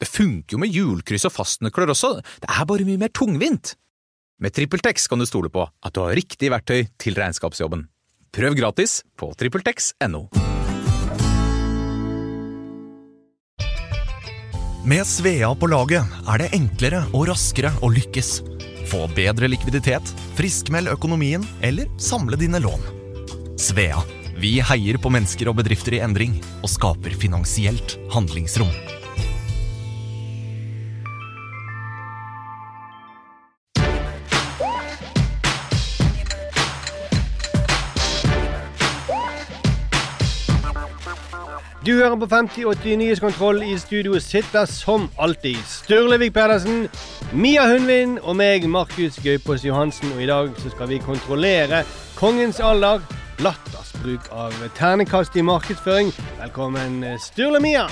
Det funker jo med hjulkryss og fastnøkler også, det er bare mye mer tungvint. Med TrippelTex kan du stole på at du har riktig verktøy til regnskapsjobben. Prøv gratis på TrippelTex.no. Med Svea på laget er det enklere og raskere å lykkes. Få bedre likviditet, friskmeld økonomien eller samle dine lån. Svea vi heier på mennesker og bedrifter i endring og skaper finansielt handlingsrom. Du hører på 5080 Nyhetskontroll. I studio sitter som alltid Sturlevik Pedersen, Mia Hundvin og meg, Markus Gaupås Johansen. Og i dag så skal vi kontrollere kongens alder, latters bruk av ternekast i markedsføring. Velkommen, Sturle Mia.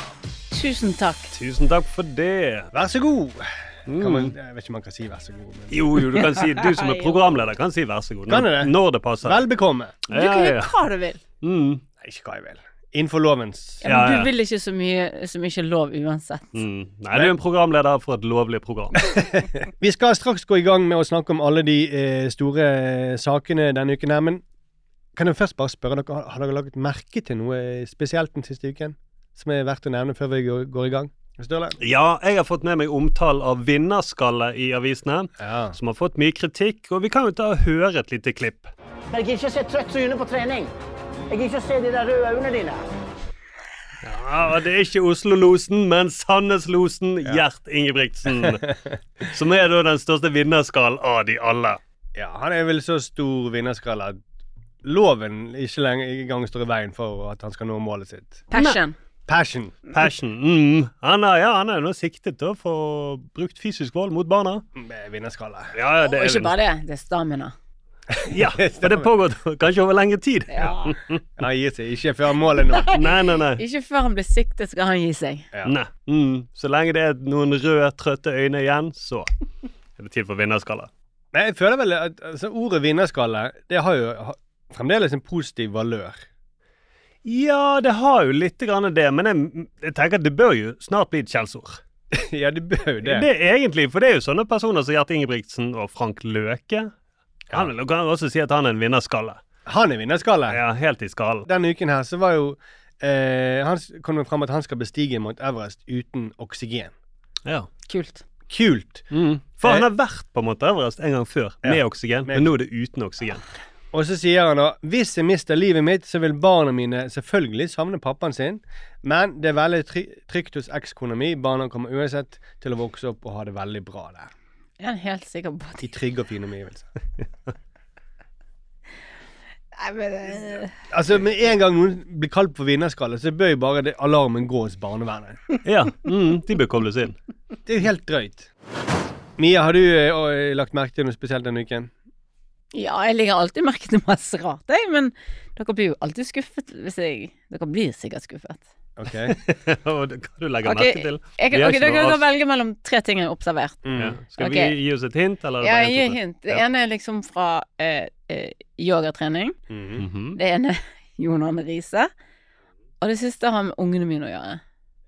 Tusen takk. Tusen takk for det. Vær så god. Kan man, jeg vet ikke om man kan si vær så god. Men Jo, jo, du kan si Du som er programleder, kan si vær så god. Kan jeg det? Når det passer. vel bekomme. Du kan gjøre hva du vil. Mm, Nei, ikke hva jeg vil. Innenfor lovens Ja, men du vil ikke så mye, så mye lov uansett. mm. Nei, du er en programleder for et lovlig program. Vi skal straks gå i gang med å snakke om alle de eh, store eh, sakene denne uken her, men kan jeg først bare spørre dere, har- dere laget merke til noe spesielt den siste uken? Som er verdt å nevne før vi går, går i gang? Større. Ja, jeg har fått med meg omtale av vinnerskalle i avisene, Ja. som har fått mye kritikk, og vi kan jo ta og høre et lite klipp. Jeg gidder ikke se trøtt tryne på trening. Jeg gidder ikke se de der røde øynene dine. Ja, Det er ikke Oslo-losen, men Sandnes-losen Gjert Ingebrigtsen. Som er da den største vinnerskallen av de alle. ja, han er vel så stor vinnerskalle at loven ikke lenger engang står i veien for at han skal nå målet sitt. Passion. Passion. Passion. Mm. Han er, ja, han er nå siktet da for å få brukt fysisk vold mot barna. Med vinnerskalle. Ja, ja, Og er ikke bare det, det er stamina. Ja, for det pågår kanskje over lengre tid. Ja. Han gir seg ikke før målet nå. Nei, nei, nei. Ikke før han blir siktet, skal han gi seg. Ja. nei. Mm. Så lenge det er noen røde, trøtte øyne igjen, så er det tid for vinnerskalle. Nei, jeg føler vel at altså, ordet vinnerskalle Det har jo har, fremdeles en positiv valør. Ja, det har jo litt grann det, men jeg, jeg tenker at det bør jo snart bli et skjellsord. ja, det bør jo det. Det er egentlig, for det er jo sånne personer som Gjert Ingebrigtsen og Frank Løke. Han kan også si at han er en vinnerskalle. Han er vinnerskalle. Ja, helt i skallen. Denne uken her så var jo eh, Han kom det fram at han skal bestige Mount Everest uten oksygen. Ja. Kult. Kult. Mm. For han har vært på Mount Everest en gang før, med oksygen, Med- men nå er det uten oksygen. Og så sier han da Hvis jeg mister livet mitt, så vil barna mine selvfølgelig savne pappaen sin, men det er veldig trygt hos ekskona mi. Barna kommer uansett til å vokse opp og ha det veldig bra der. Jeg er helt sikker på at I trygge og fine omgivelser. Nei, men uh... Altså, Med en gang noen blir kalt for vinnerskalle, så bør jo bare det, alarmen gå hos barnevernet. Ja, mm, de bør kobles inn. Det er jo helt drøyt. Mia, har du uh, lagt merke til noe spesielt denne uken? Ja, jeg legger alltid merke til masse rart, jeg, men dere blir jo alltid skuffet hvis jeg Dere blir sikkert skuffet. Ok. Og det kan du legge okay, merke til. Jeg, Vi har ok, ikke Dere kan velge mellom tre ting jeg har observert. Mm. Ja. Skal Ok. vi gi oss et hint, eller? er Ja, gi gir hint. Det Ja. ene er liksom fra eh, eh, yogatrening. Mm -hmm. Det ene Jon Arne Riise. Og det siste har med ungene mine å gjøre.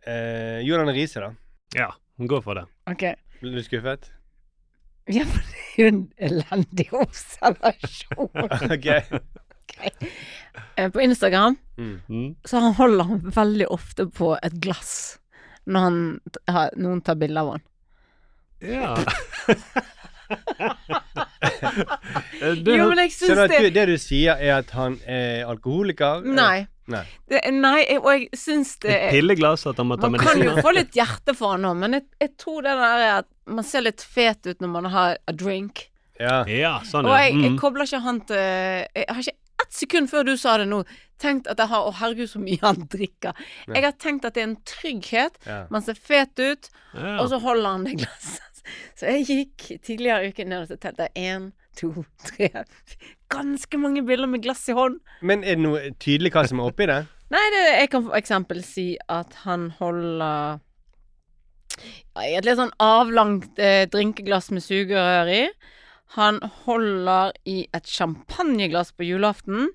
eh, Jonan Riise, da? Ja, hun går for det. Okay. Blir du skuffet? Ja, for det er jo en elendig observasjon. ok. okay. På Instagram Mm. Mm. så han holder han veldig ofte på et glass når han har, noen tar bilde av han. Ja. du, Jo, men jeg syns det du, det du sier, er at han er alkoholiker? Nei. Nei. Det, nei, og jeg syns det Et pilleglass, at han må ta Man kan jo få litt hjerte for han òg, men jeg, jeg tror det der er at man ser litt fet ut når man har a drink. Ja. Ja, sånn, Og jeg, jeg Mm. kobler ikke han til Jeg har ikke sekund før du sa det nå, tenkt at jeg har Å, herregud, så mye han drikker. Ja. Jeg har tenkt at det er en trygghet. Ja. Man ser fet ut, Ja. og så holder han det glasset. Så jeg gikk tidligere i uken ned og så telte én, to, tre Ganske mange bilder med glass i hånd. Men er det noe tydelig hva som er oppi det? Nei, det, jeg kan for eksempel si at han holder et litt sånn avlangt eh, drinkeglass med sugerør i. Han holder i et champagneglass på julaften.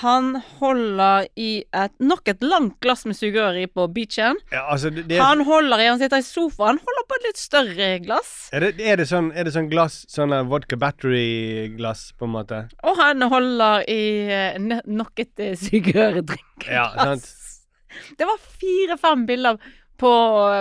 Han holder i et nok et langt glass med sugerør i på beachen. Ja, altså, det, Han holder i Han sitter i sofaen, holder på et litt større glass. er, det, er, det sånn, er det sånn glass, sånn vodka battery-glass, på en måte? Og han holder i eh, nok et eh, sugerørdrinkeglass. Ja, sant. Det var fire-fem bilder på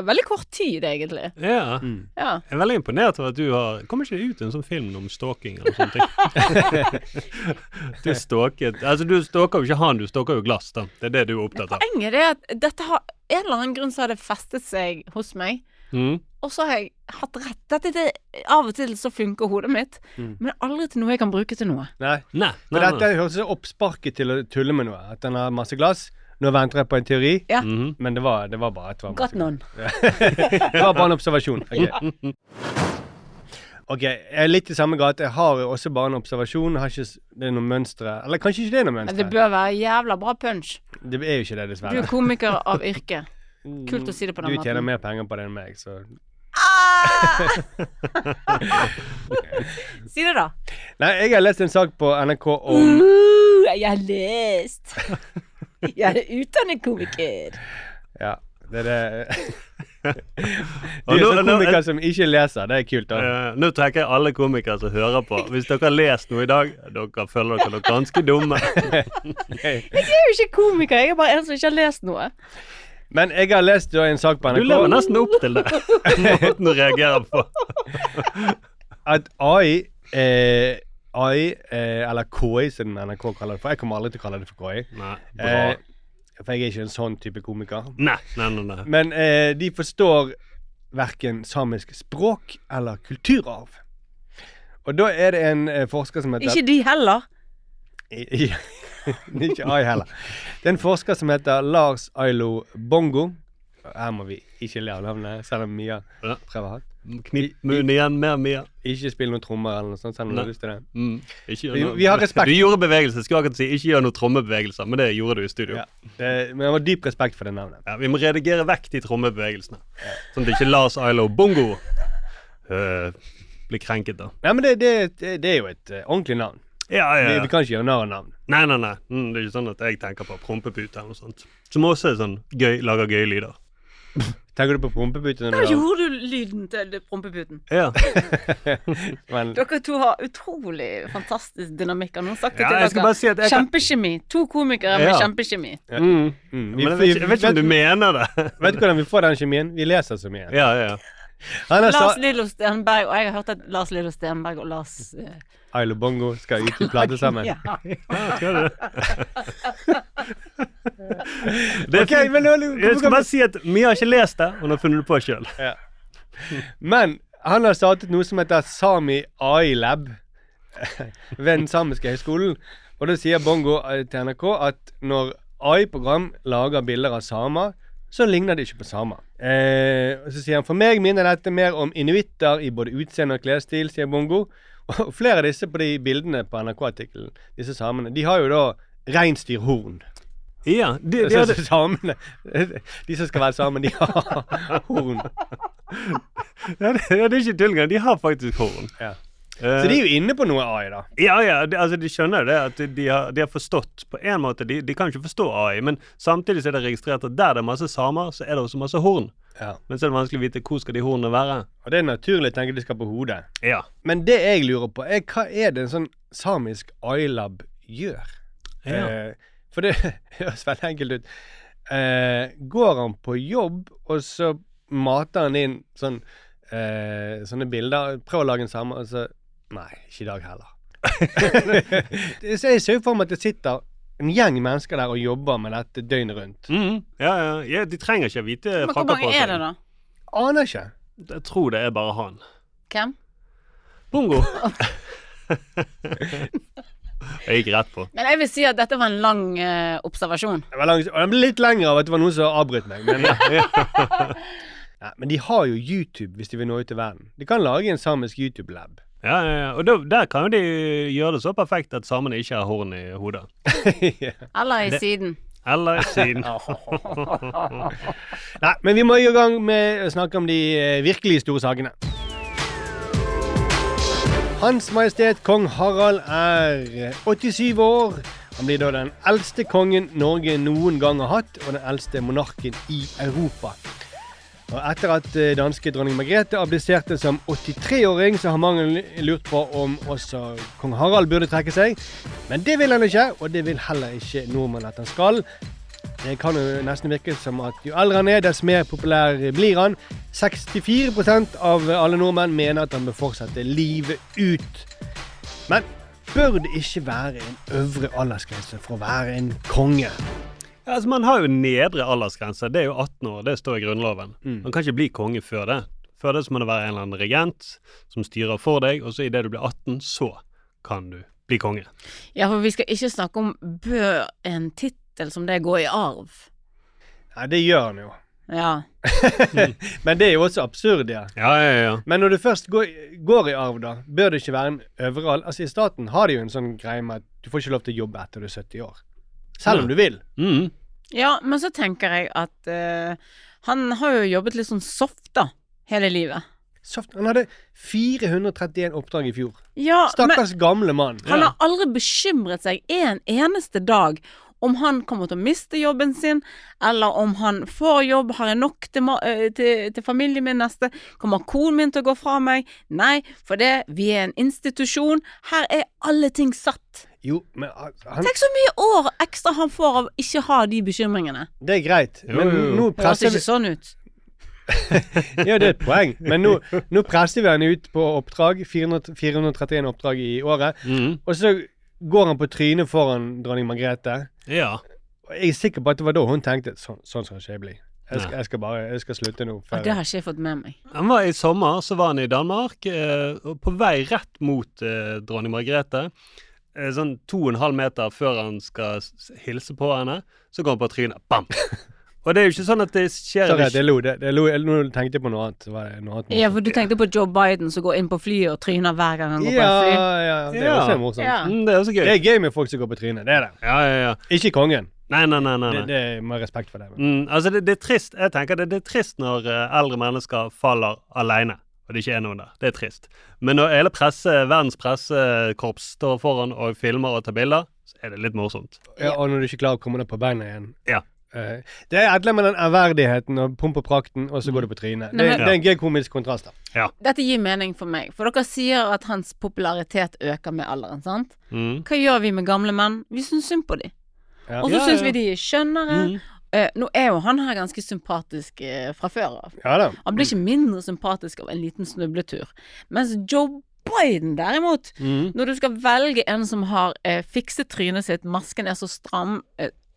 veldig kort tid, egentlig. ja. Mm. Ja. Jeg er veldig imponert over at du har Kommer ikke det ut en sånn film om stalking eller sånne ting? du stalket Altså, du stalker jo ikke han, du stalker jo glass, da. Det er det du er opptatt av. Poenget er at dette har en eller annen grunn så har det festet seg hos meg. Mm. Og så har jeg hatt rett. Dette, det, av og til så funker hodet mitt, Mm. men aldri til noe jeg kan bruke til noe. Nei. Nei. nei, nei, dette høres oppsparket til å tulle med noe. At den har masse glass. Nå venter jeg på en teori, Ja. Mhm. men det var, det var bare det var Got none. Det var bare en observasjon. Ok, Ok, jeg er litt i samme gate. Jeg har også bare en observasjon. Har ikke det er noe mønstre Eller kanskje ikke det er noe mønstre. det bør være jævla bra punch. Det er jo ikke det, dessverre. Du er komiker av yrke. Kult å si det på den Du måten. tjener mer penger på det enn meg, så Si det, da. Nei, jeg har lest en sak på NRK om Uh, jeg har lest. Jeg er utdannet komiker. Ja, det er det Du er nå- sånn komiker som ikke leser. Det er kult. da Uh, nå tenker jeg alle komikere som hører på. Hvis dere har lest noe i dag, dere føler dere ganske dumme. Jeg er jo ikke komiker, jeg er bare en som ikke har lest noe. Men jeg har lest da en sak på Du lever nesten opp til det. Måten du reagerer på. at AI eh, AI, eh, eller KI som NRK kaller det for Jeg kommer aldri til å kalle det for KI. Nei, Eh, for jeg er ikke en sånn type komiker. Nei, nei, nei. nei. Men eh, de forstår verken samisk språk eller kulturarv. Og da er det en eh, forsker som heter Ikke de heller. I- i- Ikke AI heller. Det er en forsker som heter Lars Ailo Bongo. Her må vi ikke le av navnet, selv om Mia Ja. prøver hardt. Knip munnen igjen mer, Mia. Ikke spill noen trommer eller noe sånt, selv om du har lyst til det. Mm. Ikke gjør Vi- noe- vi har respekt. Du gjorde bevegelser. Skulle akkurat si ikke gjør noen trommebevegelser, men det gjorde du i studio. Ja. Det, men jeg har dyp respekt for det navnet. Ja, vi må redigere vekk de trommebevegelsene. Sånn at ikke Lars Ailo Bongo uh, blir krenket, da. Nei, men det, det, det, det er jo et uh, ordentlig navn. Ja, ja, Vi, vi kan ikke gjøre narr av navn. Nei, nei, nei. Mm, det er ikke sånn at jeg tenker på prompepute eller noe sånt. Som også er sånn gøy, lager gøye lyder. Tenker du på prompeputen? Da gjorde du lyden til prompeputen. Ja. men, Dere to har utrolig fantastisk dynamikk. Han har sagt det Ja, til jeg skal dere. bare si at jeg kan- Kjempekjemi. To komikere med Ja. Mm. mm, vi, Men jeg vet, ikke, jeg vet ikke om du mener det. Vet du hvordan vi får den kjemien? Vi leser så mye. Ja, ja. Er Lars Lillo Stenberg, og jeg har hørt at Lars Lillo Stenberg og Lars eh, Ailo Bongo skal ut i plate sammen. Ja. ja skal du? Det er Ok, men Jeg skal bare si at vi har ikke lest det, hun har funnet det på sjøl. Men han har startet noe som heter Sami AI Lab ved den samiske høgskolen. Og da sier Bongo eh, til NRK at når AI-program lager bilder av samer, så ligner det ikke på samer. Eh, og så sier han for meg minner dette mer om inuitter i både utseende og klesstil, sier Bongo. Og flere av disse på de bildene på NRK-artikkelen, disse samene, de har jo da reinsdyrhorn. Ja, de, de de, samene De som skal være sammen, de har horn. ja, det, det er ikke tull engang. De har faktisk horn. Ja. Eh, Så de er jo inne på noe AI, da. Ja, ja, de, altså de skjønner det, at de har, de har forstått på en måte de, de kan ikke forstå AI, men samtidig så er det registrert at der det er masse samer, så er det også masse horn. Ja. Men så er det vanskelig å vite hvor skal de hornene være. Og det er naturlig å tenke de skal på hodet. Ja. Men det jeg lurer på, er hva er det en sånn samisk AI-lab gjør? Ja. Eh, for det høres veldig enkelt ut. Eh, går han på jobb, og så mater han inn sånn eh, sånne bilder? Prøv å lage en samme og så Nei, ikke i dag heller. Det- så jeg ser for meg at det sitter en gjeng mennesker der og jobber med dette døgnet rundt. Mm, ja, ja, ja. De trenger ikke vite Men hvor mange er det, da? Aner ikke. Jeg tror det er bare han. Hvem? Bongo. Jeg gikk rett på. Men jeg vil si at dette var en lang uh, observasjon. Det var lang, og den ble litt lengre av at det var noen som avbrøt meg. Men, ja, men de har jo YouTube hvis de vil nå ut til verden. De kan lage en samisk YouTube-lab. Ja, ja, ja. Og da, der kan jo de gjøre det så perfekt at samene ikke har horn i hodet. Eller i Det- siden. Eller i siden. Nei, men vi må i gang med å snakke om de eh, virkelig store sakene. Hans Majestet Kong Harald er 87 år. Han blir da den eldste kongen Norge noen gang har hatt, og den eldste monarken i Europa. Og etter at eh, danske dronning Margrethe abdiserte som 83-åring, så har mange lurt på om også kong Harald burde trekke seg. Men det vil han ikke, og det vil heller ikke nordmenn at han skal. Det kan jo nesten virke som at jo eldre han er, dess mer populær blir han. 64% av alle nordmenn mener at han bør fortsette livet ut. Men bør det ikke være en øvre aldersgrense for å være en konge? Altså, man har jo nedre aldersgrense. Det er jo 18 år. Det står i Grunnloven. Mm. Man kan ikke bli konge før det. Før det så må det være en eller annen regent som styrer for deg, og så idet du blir 18, så kan du bli konge. Ja, for vi skal ikke snakke om bør en tittel som det gå i arv. Nei, det gjør han jo. Ja. Men det er jo også absurd, ja. Ja, ja, ja. Men når du først går, går i arv, da, bør det ikke være en overall Altså I staten har de jo en sånn greie med at du får ikke lov til å jobbe etter du er 70 år. Selv om du vil. Mm. ja, men så tenker jeg at uh, han har jo jobbet litt sånn soft, da, hele livet. Soft. Han hadde 431 oppdrag i fjor. Ja, men Stakkars gamle mann. han Ja. har aldri bekymret seg en eneste dag om han kommer til å miste jobben sin, eller om han får jobb, har jeg nok til, eh, til, til familien min neste, kommer konen min til å gå fra meg? Nei, for det, vi er en institusjon, her er alle ting satt. Jo, men han, Tenk så mye år ekstra han får av ikke ha de bekymringene. Det er greit, Jo, men jo, jo. nå Det høres presser vi ikke sånn ut. Ja, det er et poeng. Men nå, nå presser vi han ut på oppdrag. 400, 431 oppdrag i året. Mm. Og så går han på trynet foran dronning Margrethe. Ja. Jeg er sikker på at det var da hun tenkte sånn, sånn skal ikke jeg bli. Jeg skal, jeg skal bare jeg skal slutte nå. Og det har ikke jeg fått med meg. Han var I sommer så var han i Danmark, eh, og på vei rett mot eh, dronning Margrethe. Eh, sånn to og en halv meter før han skal hilse på henne, så går han på trynet. Bam! Og det er jo ikke sånn at det skjer Sorry det lo. Det, det lo nå tenkte jeg på noe annet. Var det noe annet Ja, for du tenkte på Joe Biden som går inn på flyet og tryner hver gang han går på ja, et fly. ja, det er også morsomt. Ja. Mm, det er også gøy. Det er gøy med folk som går på trynet. Det er det. Ja, ja, ja. Ikke kongen. Nei, nei, nei. nei, Det, det er med respekt for det. Men. Mm, altså, det, det er trist. Jeg tenker det, det er trist når eh, eldre mennesker faller alene, og det ikke er noen der. Det er trist. Men når hele presse, verdens pressekorps står foran og filmer og tar bilder, så er det litt morsomt. Ja, og når du ikke klarer å komme deg på beina igjen. Ja. Eh, det er annet med den ærverdigheten og pomp og prakten, og så går det på trynet. Det, det er en gøy komisk kontrast. da. Dette gir mening for meg, for dere sier at hans popularitet øker med alderen, sant? Mm. Hva gjør vi med gamle menn? Vi syns synd på dem. Ja. Og så Ja, syns ja. vi de er skjønnere. Mm. Uh, nå er jo han her ganske sympatisk uh, fra før av. Ja da. Han blir ikke mindre sympatisk av en liten snubletur. Mens Joe Biden derimot, Mm. når du skal velge en som har eh, fikset trynet sitt, masken er så stram,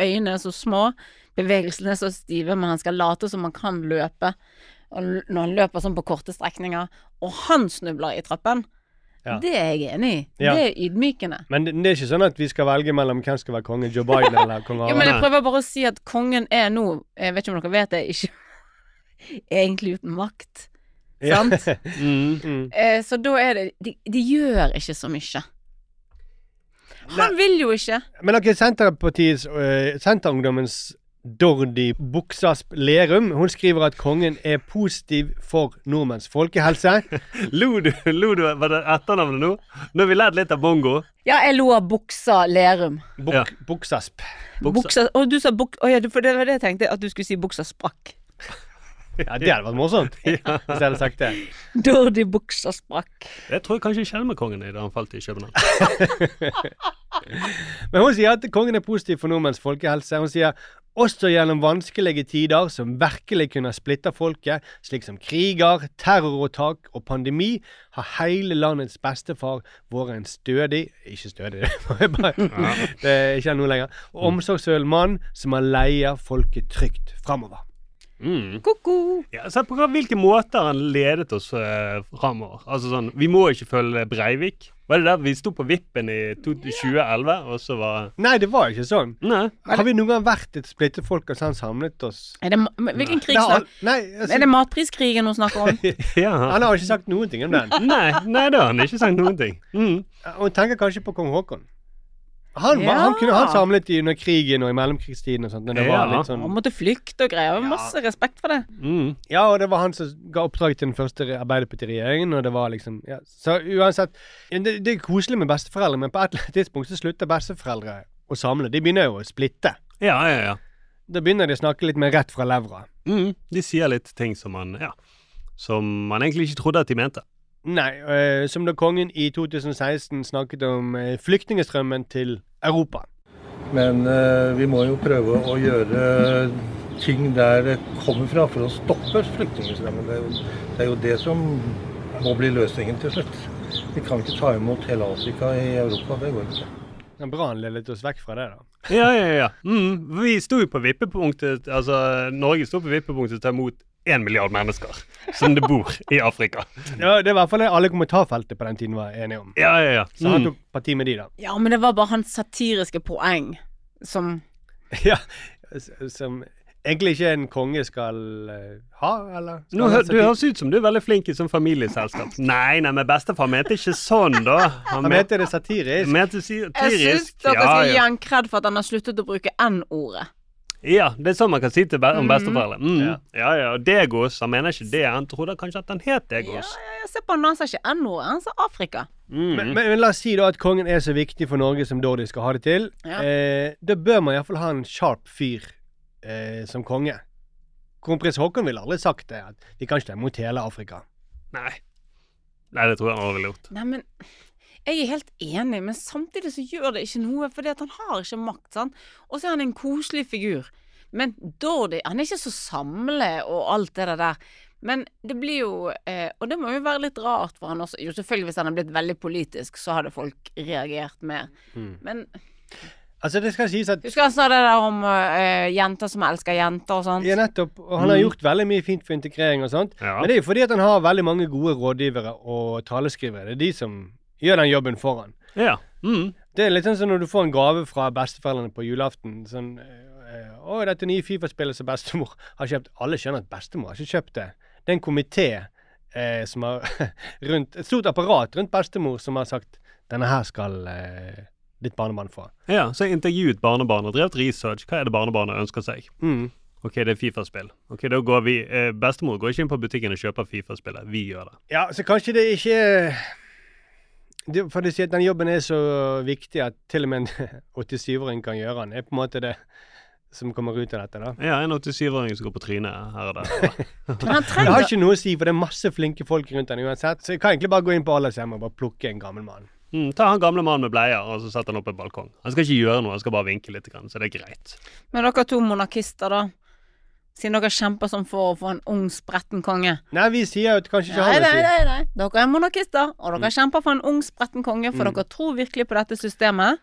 øynene er så små, bevegelsene er så stive, men han skal late som han kan løpe, og når han løper sånn på korte strekninger, og han snubler i trappen, Ja. det er jeg enig i. Ja. Det er ydmykende. Men det, det er ikke sånn at vi skal velge mellom hvem skal være konge, Joe Biden eller kong Jo, men jeg prøver bare å si at kongen er nå, jeg vet ikke om dere vet det, ikke egentlig uten makt. Ja. Sant? Mm. Mm. Eh, så da er det de, de gjør ikke så mye. Han vil jo ikke. Men ok, Senterpartiets, uh, Senterungdommens Dordi Buksasp Lerum Hun skriver at kongen er positiv for nordmenns folkehelse. Lo du? Lo du? Var det etternavnet nå? Nå har vi lært litt av bongo. Ja, jeg lo av buksa Lerum. Buk, Ja. Buksasp. Buksa. Buksa og du sa buk... Å ja, for det var det jeg tenkte, at du skulle si buksa sprakk. Ja, det hadde vært morsomt hvis jeg hadde sagt det. Dordi buksa sprakk. Jeg tror kanskje Skjelmekongen er da han falt i København. Men hun sier at kongen er positiv for nordmenns folkehelse. Hun sier også gjennom vanskelige tider som virkelig kunne splitte folket, slik som kriger, terroråtak og pandemi, har hele landets bestefar vært en stødig Ikke stødig, det jeg bare Det er ikke noe lenger. Omsorgsfull mann som har leia folket trygt framover. Mm. Ko-ko. Ja, se på hvilke måter han ledet oss uh, framover. Altså sånn, Vi må ikke følge Breivik. Var det der vi sto på vippen i 2011, og så var Nei, det var ikke sånn. Nei. Har vi noen gang vært et splittet folk og så han samlet oss? Er det, hvilken krig Det har snak- al- Nei, altså, Er det matpriskrigen hun snakker om? Ja. han har ikke sagt noen ting om den. Nei, nei, det har han ikke sagt noen ting. Mm. Hun tenker kanskje på kong Haakon. Han, Ja. han kunne han samlet i under krigen og i mellomkrigstiden og sånt. Når det var Ja. litt sånn Han måtte flykte og greier. Masse respekt for det. Mm. Ja, og det var han som ga oppdrag til den første re- Arbeiderparti-regjeringen, og det var liksom ja. Så uansett det, det er koselig med besteforeldre, men på et eller annet tidspunkt så slutter besteforeldre å samle. De begynner jo å splitte. Ja, ja, ja. Da begynner de å snakke litt mer rett fra levra. Mm. De sier litt ting som man Ja. Som man egentlig ikke trodde at de mente. Nei, øh, som da kongen i 2016 snakket om øh, flyktningestrømmen til Europa. Men eh, vi må jo prøve å gjøre ting der det kommer fra for å stoppe flyktningstrømmen. Det, det er jo det som må bli løsningen til slutt. Vi kan ikke ta imot hele Afrika i Europa. Det går ikke. Det er bra han ledet oss vekk fra det, da. Ja, ja, ja. Mm. Vi sto jo på vippepunktet Altså, Norge sto på vippepunktet til å ta imot én milliard mennesker som det bor i Afrika. Ja, Det er i hvert fall det alle kommentarfeltet på den tiden var enige om. Ja, ja, ja. Så han Mm. tok parti med de, da. Ja, men det var bare hans satiriske poeng som Ja, Som egentlig ikke en konge skal eh, ha, eller? Skal Nå, han du høres ut som du er veldig flink i sånn familieselskap. Nei, nei, men bestefar mente ikke sånn, da. Han mente det satirisk. mente Jeg syns satirisk. dere Ja, skal gi han kred for at han har sluttet å bruke N-ordet. Ja, det er sånn man kan si til be om Mhm. besteforeldre. Mm. Ja. Ja, ja. Og Degos. Han mener ikke det. Han trodde kanskje at han het Degos. ja, ja, se på han, han sa ikke N-ordet, han sa Afrika. Mm. Men, men, men la oss si da at kongen er så viktig for Norge som Dordi skal ha det til. Ja. Eh, da bør man iallfall ha en sharp fyr eh, som konge. Kronprins Haakon ville aldri sagt det, at vi kan ikke ta imot hele Afrika. Nei. Nei, det tror jeg han hadde ville gjort. Nei, men jeg er helt enig, men samtidig så gjør det ikke noe, fordi at han har ikke makt, sant. Og så er han en koselig figur. Men Dordi, han er ikke så samle og alt det der. Men det blir jo eh, Og det må jo være litt rart for han også. Jo, selvfølgelig hvis han hadde blitt veldig politisk, så hadde folk reagert mer. Men Altså, det skal sies at husker han sa det der om eh, jenter som elsker jenter og sånt? ja, nettopp, og han har gjort veldig mye fint for integrering og sånt. Ja. Men det er jo fordi at han har veldig mange gode rådgivere og taleskrivere. Det er de som gjør den jobben for han. Ja. Mm. Det er litt sånn som når du får en gave fra besteforeldrene på julaften. Sånn eh, 'Å, dette nye Fifa-spillet som bestemor har kjøpt.' Alle skjønner at bestemor har ikke kjøpt det. Det er en komité eh, som har rundt Et stort apparat rundt bestemor som har sagt 'Denne her skal eh, ditt barnebarn få'. ja. Så jeg intervjuet barnebarnet drevet research. Hva er det barnebarnet ønsker seg? Mm. Ok, det er Fifa-spill. Ok, da går vi eh, Bestemor går ikke inn på butikken og kjøper Fifa-spillet. Vi gjør det. Ja, så kanskje det ikke For du sier at den jobben er så viktig at til og med en 87-åring kan gjøre den. Det er på en måte det som kommer ut av dette, da. Ja, en 87-åring som går på trynet her og der. Men han Det har ikke noe å si, for det er masse flinke folk rundt den uansett. Så jeg kan egentlig bare gå inn på Aldershjem og bare plukke en gammel mann. Mm, ta han gamle mannen med bleier og så setter han opp en balkong. Han skal ikke gjøre noe, han skal bare vinke litt, så det er greit. Men dere to monarkister, da? Siden dere kjemper sånn for å få en ung, spretten konge. Nei, vi sier jo at kanskje ikke Nei, han nei, si. nei, nei. Dere er monarkister, og dere kjemper for en ung, spretten konge, for dere tror virkelig på dette systemet.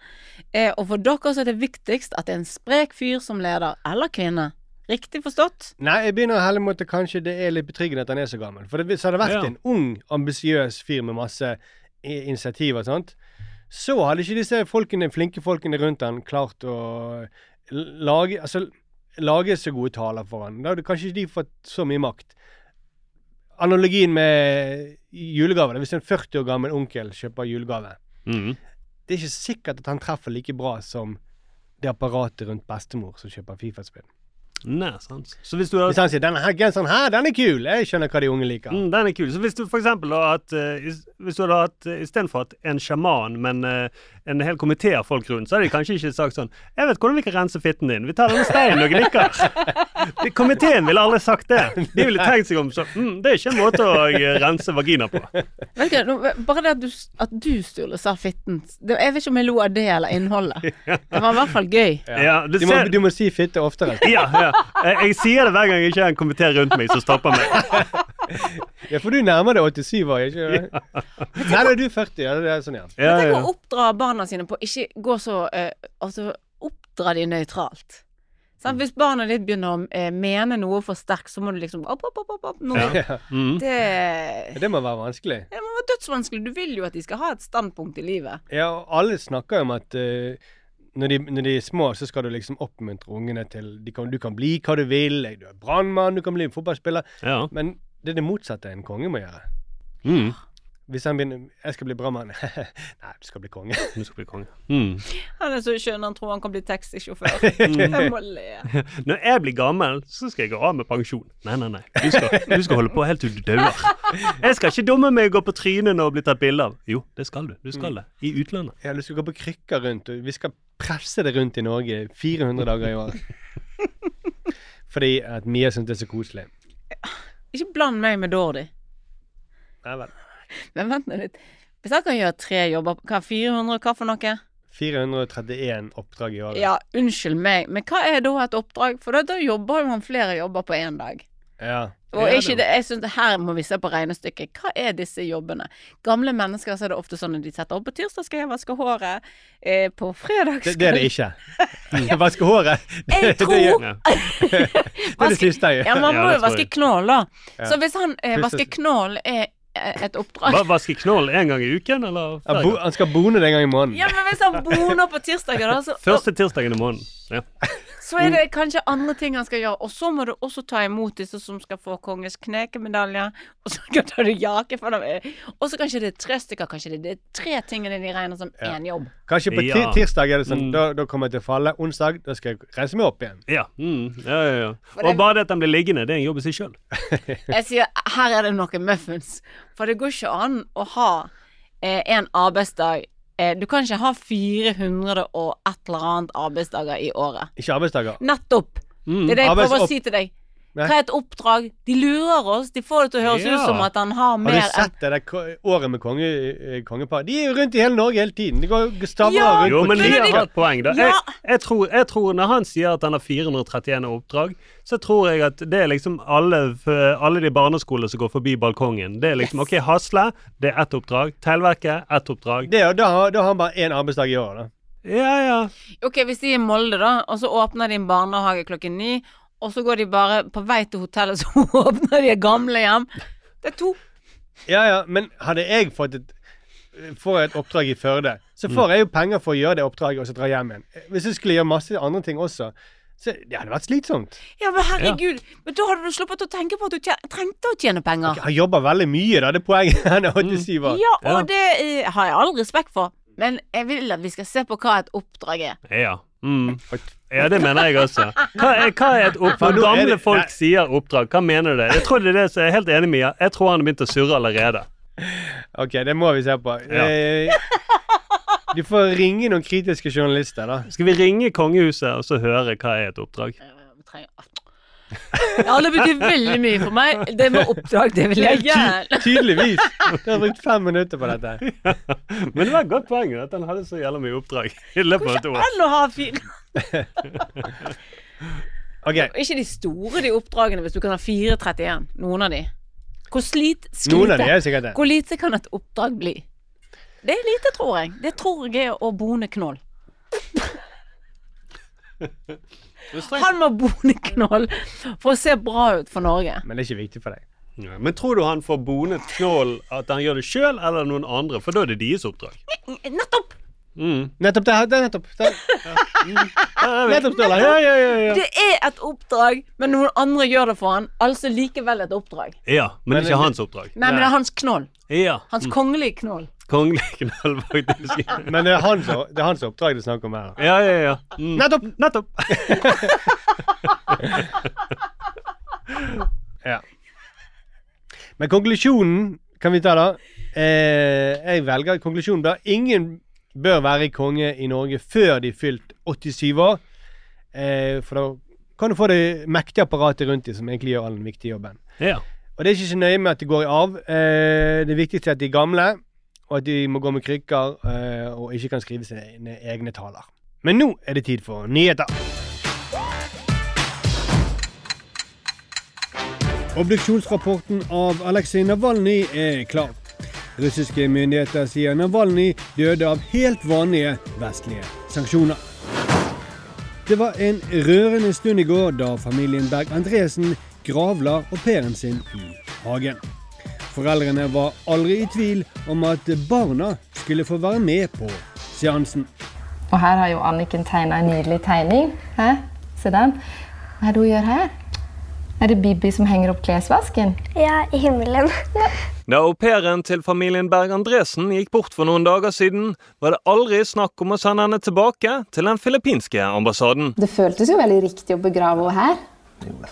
Eh, og for dere så er det viktigst at det er en sprek fyr som leder, eller kvinne. Riktig forstått? Nei, jeg begynner å helle mot at kanskje det er litt betryggende at han er så gammel. For det, hvis det hadde vært Ja. en ung, ambisiøs fyr med masse initiativ og sånt, så hadde ikke disse folkene, flinke folkene rundt han klart å lage Altså lage så gode taler for han. Da hadde kanskje ikke de fått så mye makt. Analogien med julegaver. Hvis en 40 år gammel onkel kjøper julegave, Mm. det er ikke sikkert at han treffer like bra som det apparatet rundt bestemor som kjøper Fifa-spill. Nei, sant. Så hvis du har Hvis han sier 'denne her genseren her, den er kul', jeg skjønner hva de unge liker. Mm, den er kul. Så hvis du for eksempel har hatt uh, Hvis du hadde hatt uh, istedenfor at en sjaman, men eh, en hel komité av folk rundt, så hadde de kanskje ikke sagt sånn 'Jeg vet hvordan vi kan rense fitten din. Vi tar denne steinen og gnikker'. Det- Komiteen ville aldri sagt det. De ville tenkt seg om sånn mm, 'Det er ikke en måte å eh, rense vagina på'. Vet du, bare det at du, at du Sturle, sa fitten det, Jeg vet ikke om jeg lo av det eller innholdet. Det var i hvert fall gøy. Ja, du Du må, du må si fitte oftere. ja, ja. Jeg, jeg sier det hver gang jeg ikke har en komité rundt meg som stopper meg. Ja, for du nærmer deg 87 år, ikke Ja. Nei, da er du 40. Ja, det er sånn, ja. Ja, Men tenk ja. å oppdra barna sine på ikke gå så uh, Altså, oppdra de nøytralt. Sånn, Hvis barna ditt begynner å eh, mene noe for sterkt, så må du liksom opp, opp, opp, opp, opp. Nå. Ja. Mm. Det, Det må være vanskelig. det må være dødsvanskelig. Du vil jo at de skal ha et standpunkt i livet. Ja, og alle snakker jo om at eh, når, de, når de er små, så skal du liksom oppmuntre ungene til de kan, Du kan bli hva du vil. Du er brannmann, du kan bli fotballspiller. Ja. Men det er det motsatte en konge må gjøre. Mm. Hvis han begynner 'Jeg skal bli brannmann'. Nei, du skal bli konge. Du skal bli konge. Mm. Han er så skjønn, han tror han kan bli taxisjåfør. Jeg må le. Når jeg blir gammel, så skal jeg gå av med pensjon. Nei, nei, nei. Du skal, du skal holde på helt til du dauer. Jeg skal ikke dumme meg og gå på trynet og bli tatt bilde av. Jo, det skal du. Du skal det. I utlandet. Ja, du skal gå på krykker rundt, vi skal presse det rundt i Norge 400 dager i år. Fordi at Mia syntes det er så koselig. Ikke bland meg med Dordi. Nei vel. Men vent nå litt. Hvis jeg kan gjøre tre jobber Hva, 400, hva for noe? 431 oppdrag i året. Ja, unnskyld meg, men hva er da et oppdrag? For da, da jobber jo han flere jobber på én dag. Ja. Og ikke det, jeg synes Her må vi se på regnestykket. Hva er disse jobbene? Gamle mennesker så er det ofte sånn at de setter opp på tirsdag skal jeg vaske håret. Eh, på fredag Det, skal det er det ikke. Vaske håret. Det, Jeg tror Ja. det er det siste jeg gjør. Ja, man må jo vaske knål knoll, da. Ja. Så hvis han eh, vasker knoll er eh, et oppdrag vaske knoll én gang i uken, eller Ja, bo. Han skal bone det en gang i måneden. Ja, men hvis han boner på tirsdager, da, så, Første tirsdagen i måneden. Ja. Så er det kanskje andre ting han skal gjøre. Og så må du også ta imot disse som skal få kongens knekemedalje, og så kan ta du jake for dem. Og så kanskje det er tre stykker, kanskje det er tre tingene de regner som Ja. jobb. Kanskje på ti Ja. tirsdag er det sånn Mm. da, da kommer jeg til å falle. Onsdag da skal jeg reise meg opp igjen. Ja. Mm. ja, ja, ja. For det- Og bare det at han blir liggende, det er en jobb i seg sjøl. Jeg sier her er det noen muffins. For det går ikke an å ha eh, en arbeidsdag Du kan ikke ha 400 og et eller annet arbeidsdager i året. Ikke arbeidsdager. Nettopp! Mm. Det er det jeg prøver å si til deg. Nei. Hva er et oppdrag? De lurer oss. De får det til å høres Ja. ut som at han har mer Har du sett det der året med konge, eh, kongepar? De er jo rundt i hele Norge hele tiden. De går stavrer Ja. rundt Jo, på men de har et poeng, da. Ja. Jeg, jeg, tror, jeg tror når han sier at han har 431 oppdrag, så tror jeg at det er liksom alle, alle de barneskolene som går forbi balkongen. Det er liksom OK, Hasle, det er ett oppdrag. Tellverket, ett oppdrag. Det, da, da har han bare én arbeidsdag i året, da. Ja, ja. Ok, hvis de er i Molde, da, og så åpner de en barnehage klokken ni, og så går de bare på vei til hotellet, så åpner de et gamlehjem. Det er to. Ja, ja, men hadde jeg fått et Får jeg et oppdrag i Førde, så får jeg jo penger for å gjøre det oppdraget og så dra hjem igjen. Hvis jeg skulle gjøre masse andre ting også, så det hadde vært slitsomt. Ja, men herregud. Men da hadde du sluppet å tenke på at du trengte å tjene penger. Han jobber veldig mye, da. Det er poenget. Han er 87 år. Ja, Ja. og det eh, har jeg all respekt for. Men jeg vil at vi skal se på hva et oppdrag er. Ja. Mm. Ja, det mener jeg også. Hva er, hva er et oppdrag? Gamle det- folk nei. sier oppdrag. Hva mener du det? Jeg tror det er det som jeg er helt enig med Mia. Jeg tror han har begynt å surre allerede. OK, det må vi se på. Ja. Eh, Du får ringe noen kritiske journalister, da. Skal vi ringe kongehuset og så høre hva er et oppdrag? Ja, det betyr veldig mye for meg. Det med oppdrag, det vil jeg gjerne. Tydeligvis. Du har brukt fem minutter på dette. Men det var et godt poeng at han hadde så jævla mye oppdrag i løpet av et år. Enn å ha fire OK. Ikke de store, de oppdragene, hvis du kan ha 431. Noen av de. Hvor slit, Noen av de er sikkert det. Hvor lite kan et oppdrag bli? Det er lite, tror jeg. Det tror jeg er å bone knoll. Han må bone knoll for å se bra ut for Norge. Men det er ikke viktig for deg. Ja, men tror du han får bonet knål at han gjør det sjøl eller noen andre? For da er det deres oppdrag. Nettopp! Mm. Nettopp det. det er nettopp. Det, Ja, nettopp Sturla. Ja, ja, ja, ja. Det er et oppdrag, men noen andre gjør det for han. Altså likevel et oppdrag. ja, men Men- ikke hans oppdrag. Nei, men det er hans knål. Ja. Hans kongelige knoll. Kongelig knall, faktisk. Men det er hans, det er hans oppdrag det er snakk om her. Ja, ja, ja. Mm. Nettopp! Nettopp. Ja. Men konklusjonen kan vi ta, da. Eh, jeg velger konklusjonen da. Ingen bør være konge i Norge før de er fylt 87 år. Eh, for da kan du få det mektige apparatet rundt dem som egentlig gjør all den viktige jobben. Ja. Og det er ikke så nøye med at de går i arv. Eh, det viktigste er at de er gamle, og at de må gå med krykker eh, og ikke kan skrive sine egne taler. Men nå er det tid for nyheter. Obduksjonsrapporten av Aleksej Navalnyj er klar. Russiske myndigheter sier Navalnyj døde av helt vanlige vestlige sanksjoner. Det var en rørende stund i går da familien Berg-Andresen gravla au pairen sin i hagen. Foreldrene var aldri i tvil om at barna skulle få være med på seansen. Og her har jo Anniken tegna en nydelig tegning. Hæ? Se den. Hva er det hun gjør her? Er det Bibi som henger opp klesvasken? Ja, i himmelen. Da au pairen til familien Berg-Andresen gikk bort for noen dager siden, var det aldri snakk om å sende henne tilbake til den filippinske ambassaden. Det føltes jo veldig riktig å begrave henne her.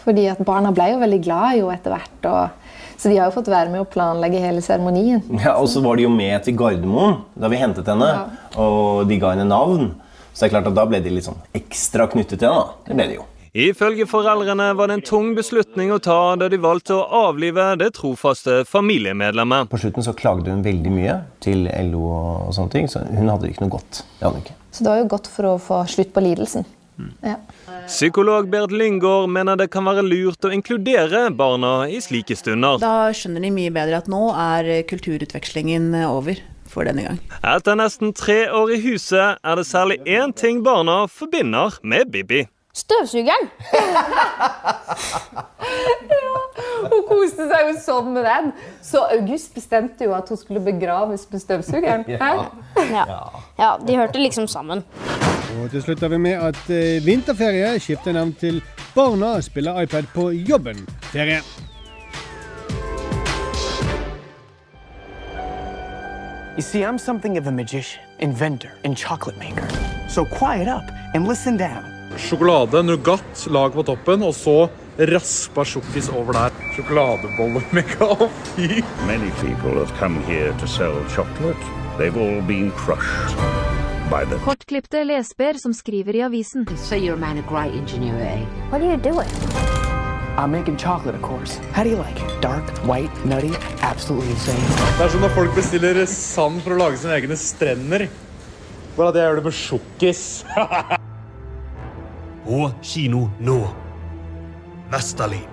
Fordi at barna ble jo veldig glad jo etter hvert. Og, så de har jo fått være med å planlegge hele seremonien. Ja, Og så var de jo med til Gardermoen da vi hentet henne, og de ga henne navn. Så det er klart at da ble de litt sånn ekstra knyttet til henne. da. Det ble de jo. Ifølge foreldrene var det en tung beslutning å ta da de valgte å avlive det trofaste familiemedlemmet. På slutten så klagde hun veldig mye til LO og sånne ting, så hun hadde ikke noe godt. Det hadde hun ikke. Så det var jo godt for å få slutt på lidelsen. Ja. Psykolog Berd Lyngård mener det kan være lurt å inkludere barna i slike stunder. Da skjønner de mye bedre at nå er kulturutvekslingen over for denne gang. Etter nesten tre år i huset er det særlig én ting barna forbinder med Bibi. Støvsugeren! Hun koste seg jo sånn med den. Så August bestemte jo at hun skulle begraves med støvsugeren. Ja. Ja. ja, de hørte liksom sammen. Og til slutt har vi med at eh, vinterferie skifter navn til Barna spiller iPad på jobben-ferie. You see, I'm something of a magician, inventor, and chocolate maker. So quiet up and listen down. Sjokolade, nougat, lag på toppen, og så raspa sjokkis over der. Sjokoladeboller med kaffe. Many people have come here to sell chocolate. They've all been crushed blitt the Kortklipte lesber som skriver i avisen. So you're a man of great ingenuity. What are you doing? I'm making chocolate, of course. How do you like it? Dark, white, nutty, absolutely insane. Det er som når folk bestiller sand for å lage sine egne strender. Bare at jeg gjør det med sjokkis. På kino nå. Vestalin.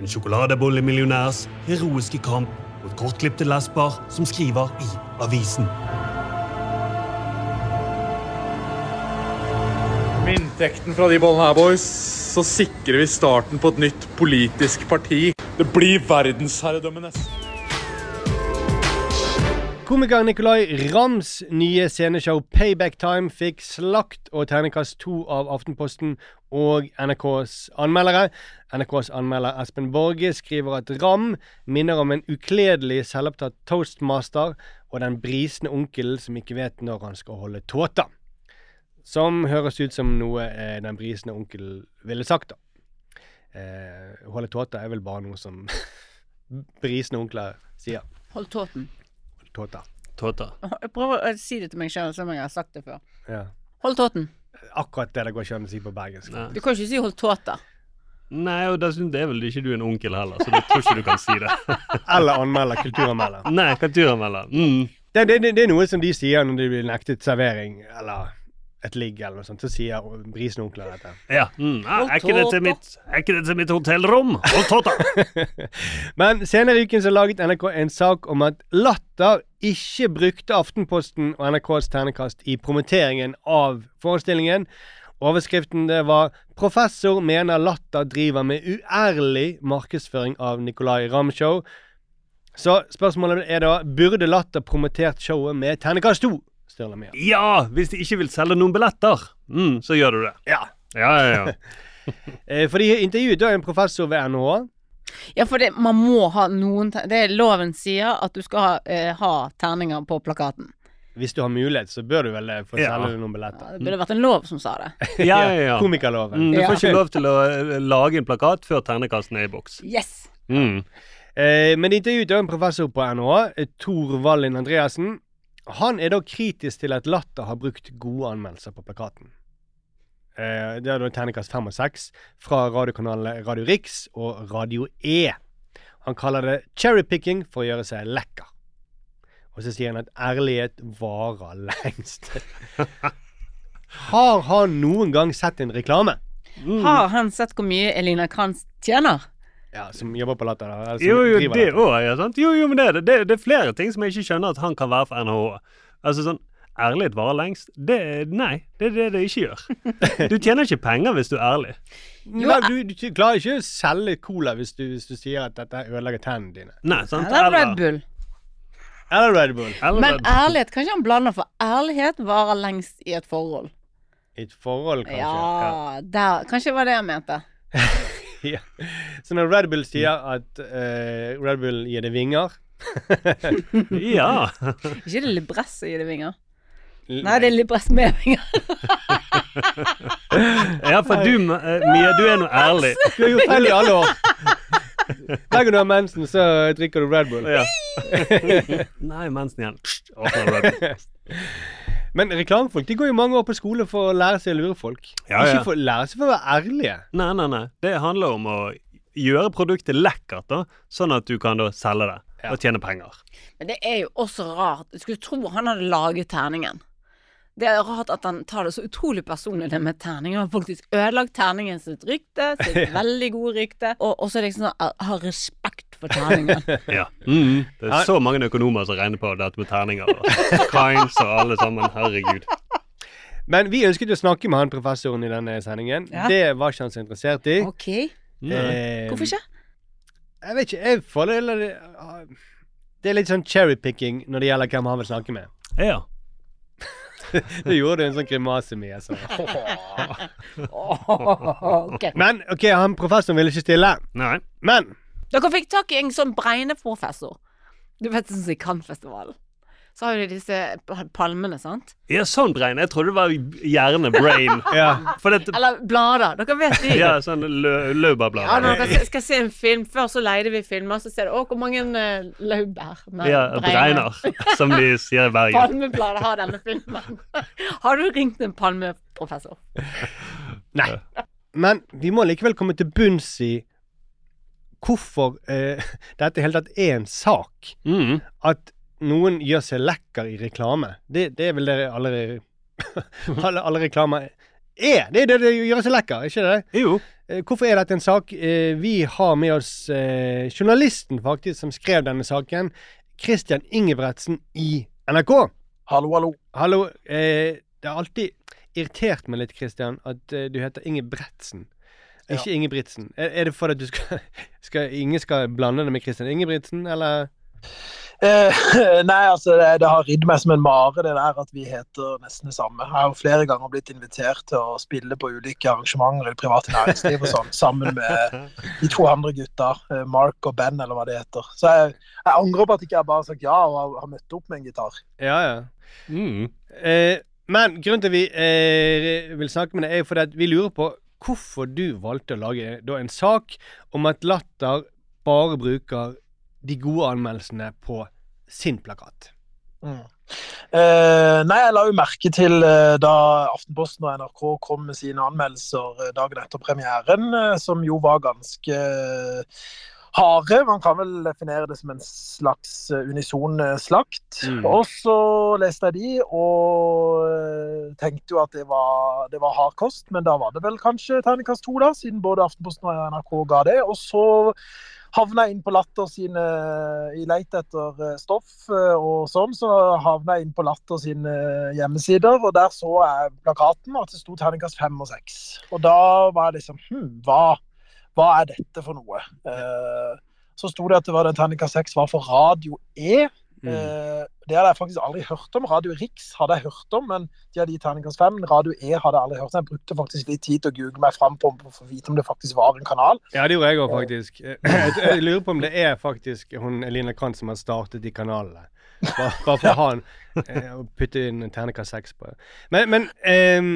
En sjokoladebollemillionærs heroiske kamp mot kortklipte lesber som skriver i avisen. Med inntekten fra de bollene her, boys, så sikrer vi starten på et nytt politisk parti. Det blir verdensherredømme neste. Komiker Nicolay Rams nye sceneshow Payback Time fikk slakt og terningkast to av Aftenposten og NRKs anmeldere. NRKs anmelder Espen Borge skriver at Ram minner om en ukledelig selvopptatt toastmaster og den brisende onkelen som ikke vet når han skal holde tåta. Som høres ut som noe eh, den brisende onkel ville sagt, da. Eh, holde tåta er vel bare noe som brisende onkler sier. Hold tåten. Tåta. Tåta. Jeg prøver å si det til meg sjøl som jeg har sagt det før. Ja. Hold tåten. Akkurat det det går ikke an å si på bergensk. Du kan ikke si hold tåta. Nei, og dessuten det er vel ikke du en onkel heller, så jeg tror ikke du kan si det. Eller anmelder. Kulturanmelder. Nei, kulturanmelder. Mm. Det, det, det, det er noe som de sier når de blir nektet servering, eller et ligg eller noe sånt. Så sier brisen onkler dette. Ja. Mm. Ah, er, ikke det til mitt, er ikke det til mitt hotellrom? Hold tåta! Men senere i uken så laget NRK en sak om at Latter ikke brukte Aftenposten og NRKs ternekast i promoteringen av forestillingen. Overskriften det var 'Professor mener Latter driver med uærlig markedsføring av Nicolay Ramm-show'. Så spørsmålet er da burde Latter promotert showet med ternekast 2? Sturla mer. Ja, hvis de ikke vil selge noen billetter, mm, så gjør du det. Ja. Ja, ja, ja. Eh, For de intervjuet da en professor ved NHH. Ja, for det, man må ha noen Det er loven sier at du skal ha, eh, ha terninger på plakaten. Hvis du har mulighet, så bør du vel få få Ja. selge noen billetter. Det burde vært en lov som sa det. ja, ja, ja. Komikerloven. Mm, du får ikke lov til å eh, lage en plakat før ternekasten er i boks. Yes! Mm. Eh, men intervjuet er en professor på NHH, eh, Tor Wallin Andreassen. Han er da kritisk til at Latter har brukt gode anmeldelser på plakaten. Eh, det er da terningkast fem og seks fra radiokanalene Radio Rix og Radio E. Han kaller det cherrypicking for å gjøre seg lekker. Og så sier han at ærlighet varer lengst. Har han noen gang sett en reklame? Har han sett hvor mye Elina Kranz tjener? Ja, Som jobber på Latter? eller som Jo, jo, det Latter. òg, ja. Sant? Jo, jo, men det, er det, det, er flere ting som jeg ikke skjønner at han kan være for NHO. Altså sånn ærlighet varer lengst. Det, nei, det er det det ikke gjør. Du tjener ikke penger hvis du er ærlig. Nei, du, du klarer ikke å selge cola hvis du, hvis du sier at dette ødelegger tennene dine. Nei, sant? Eller Red Bull. Eller Red Bull. Men ærlighet kan ikke han blande, for ærlighet varer lengst i et forhold. I et forhold, kanskje. Ja, der, Kanskje det var det jeg mente. Ja. Så når Red Bull sier at uh, Red Bull gir deg vinger Ja. Ikke det Libress som gir det vinger? Nei, det er Libress med vinger. Ja, for du, eh, Mia, du er nå ærlig. Du har gjort feil i alle år. Hver gang du har mensen, så drikker du Red Bull. Ja. Nei, mensen igjen. Åpner Red Bull. Men reklamefolk de går jo mange år på skole for å lære seg å lure folk. Ja, ja. Ikke for å lære seg for å være ærlige. Nei, nei, nei. Det handler om å gjøre produktet lekkert, da, sånn at du kan da selge det og tjene penger. Men det er jo også rart. Jeg skulle tro han hadde laget terningen. Det er rart at han tar det så utrolig personlig, det med terninger. Han har faktisk ødelagt terningen sitt rykte, sitt veldig gode rykte. Og og så er det liksom sånn ha respekt for terningen. Ja. Mm. Det er så mange økonomer som regner på dette med terninger. Og Kynes og alle sammen. Herregud. Men vi ønsket å snakke med han professoren i denne sendingen. Ja. Det var ikke han så interessert i. Ok. Eh, Hvorfor ikke? Jeg vet ikke. Jeg føler det, det er litt sånn cherrypicking når det gjelder hvem han vil snakke med. Ja. det gjorde du en sånn grimase med. Så. okay. Men OK, han professoren ville ikke stille. Nei. Men Dere fikk tak i en sånn bregneprofessor. Du vet sånn som i Cannes-festivalen. Så har du disse palmene, sant? Ja, sånn brein. Jeg trodde det var hjerne, brain. ja. For dette Eller blader. Dere vet de. Ja, sånn lø- laurbærblader. Ja, når dere skal se en film Før så leide vi filmer, så ser du å, hvor mange uh, laurbær med Ja, breiner, som de sier i Bergen. Palmeblader har denne filmen. har du ringt en palmeprofessor? Nei. Men vi må likevel komme til bunns i hvorfor uh, dette i hele tatt er en sak. Mm. At noen gjør seg lekker i reklame. Det, det er vel det alle, alle, alle reklamer er. Det er det det gjør seg lekker, ikke det? Jo. Eh, Hvorfor er dette en sak? Eh, Vi har med oss eh, journalisten faktisk som skrev denne saken. Christian Ingebretsen i NRK. Hallo, hallo. Hallo. Eh, det har alltid irritert meg litt, Christian, at du heter Ingebretsen. Ikke Ingebrigtsen. Er, er det for at du skal, skal Ingen skal blande det med Christian Ingebrigtsen, eller? Eh, nei, altså det, det har ridd meg som en mare det der at vi heter nesten det samme. Jeg har jo flere ganger blitt invitert til å spille på ulike arrangementer i det private næringsliv og sånn, sammen med de to andre gutta, eh, Mark og Ben, eller hva det heter. Så jeg, jeg angrer på at ikke jeg bare har sagt ja og har, har møtt opp med en gitar. Ja, ja. Eh, men grunnen til at vi eh, vil snakke med deg, er jo fordi at vi lurer på hvorfor du valgte å lage da, en sak om at Latter bare bruker de gode anmeldelsene på sin plakat. Mm. Eh, nei, jeg la jo merke til eh, da Aftenposten og NRK kom med sine anmeldelser eh, dagen etter premieren, eh, som jo var ganske eh, harde. Man kan vel definere det som en slags eh, unison slakt. Mm. Og så leste jeg de og tenkte jo at det var, det var hard kost, men da var det vel kanskje terningkast to, da, siden både Aftenposten og NRK ga det. Og så havna inn på Latter sine I leit etter eh, stoff eh, og sånn, så havna jeg inn på Latter sine hjemmesider, og der så jeg plakaten, at det sto terningkast fem og seks. Og da var jeg liksom Hm, hva, hva er dette for noe? Eh, så sto det at det var den terningkast seks var for Radio E. Eh, det hadde jeg faktisk aldri hørt om. Radio Riks hadde jeg hørt om, men de hadde gitt terningkast fem. Radio E hadde jeg aldri hørt om. Jeg brukte faktisk litt tid til å google meg fram på for å vite om det faktisk var en kanal. Ja, det gjorde jeg òg, faktisk. Eh, Jeg, jeg lurer på om det er faktisk hun Eline Kant som har startet de kanalene. Bare, bare for å ha en eh, og putte inn terningkast seks på det. Men, men, um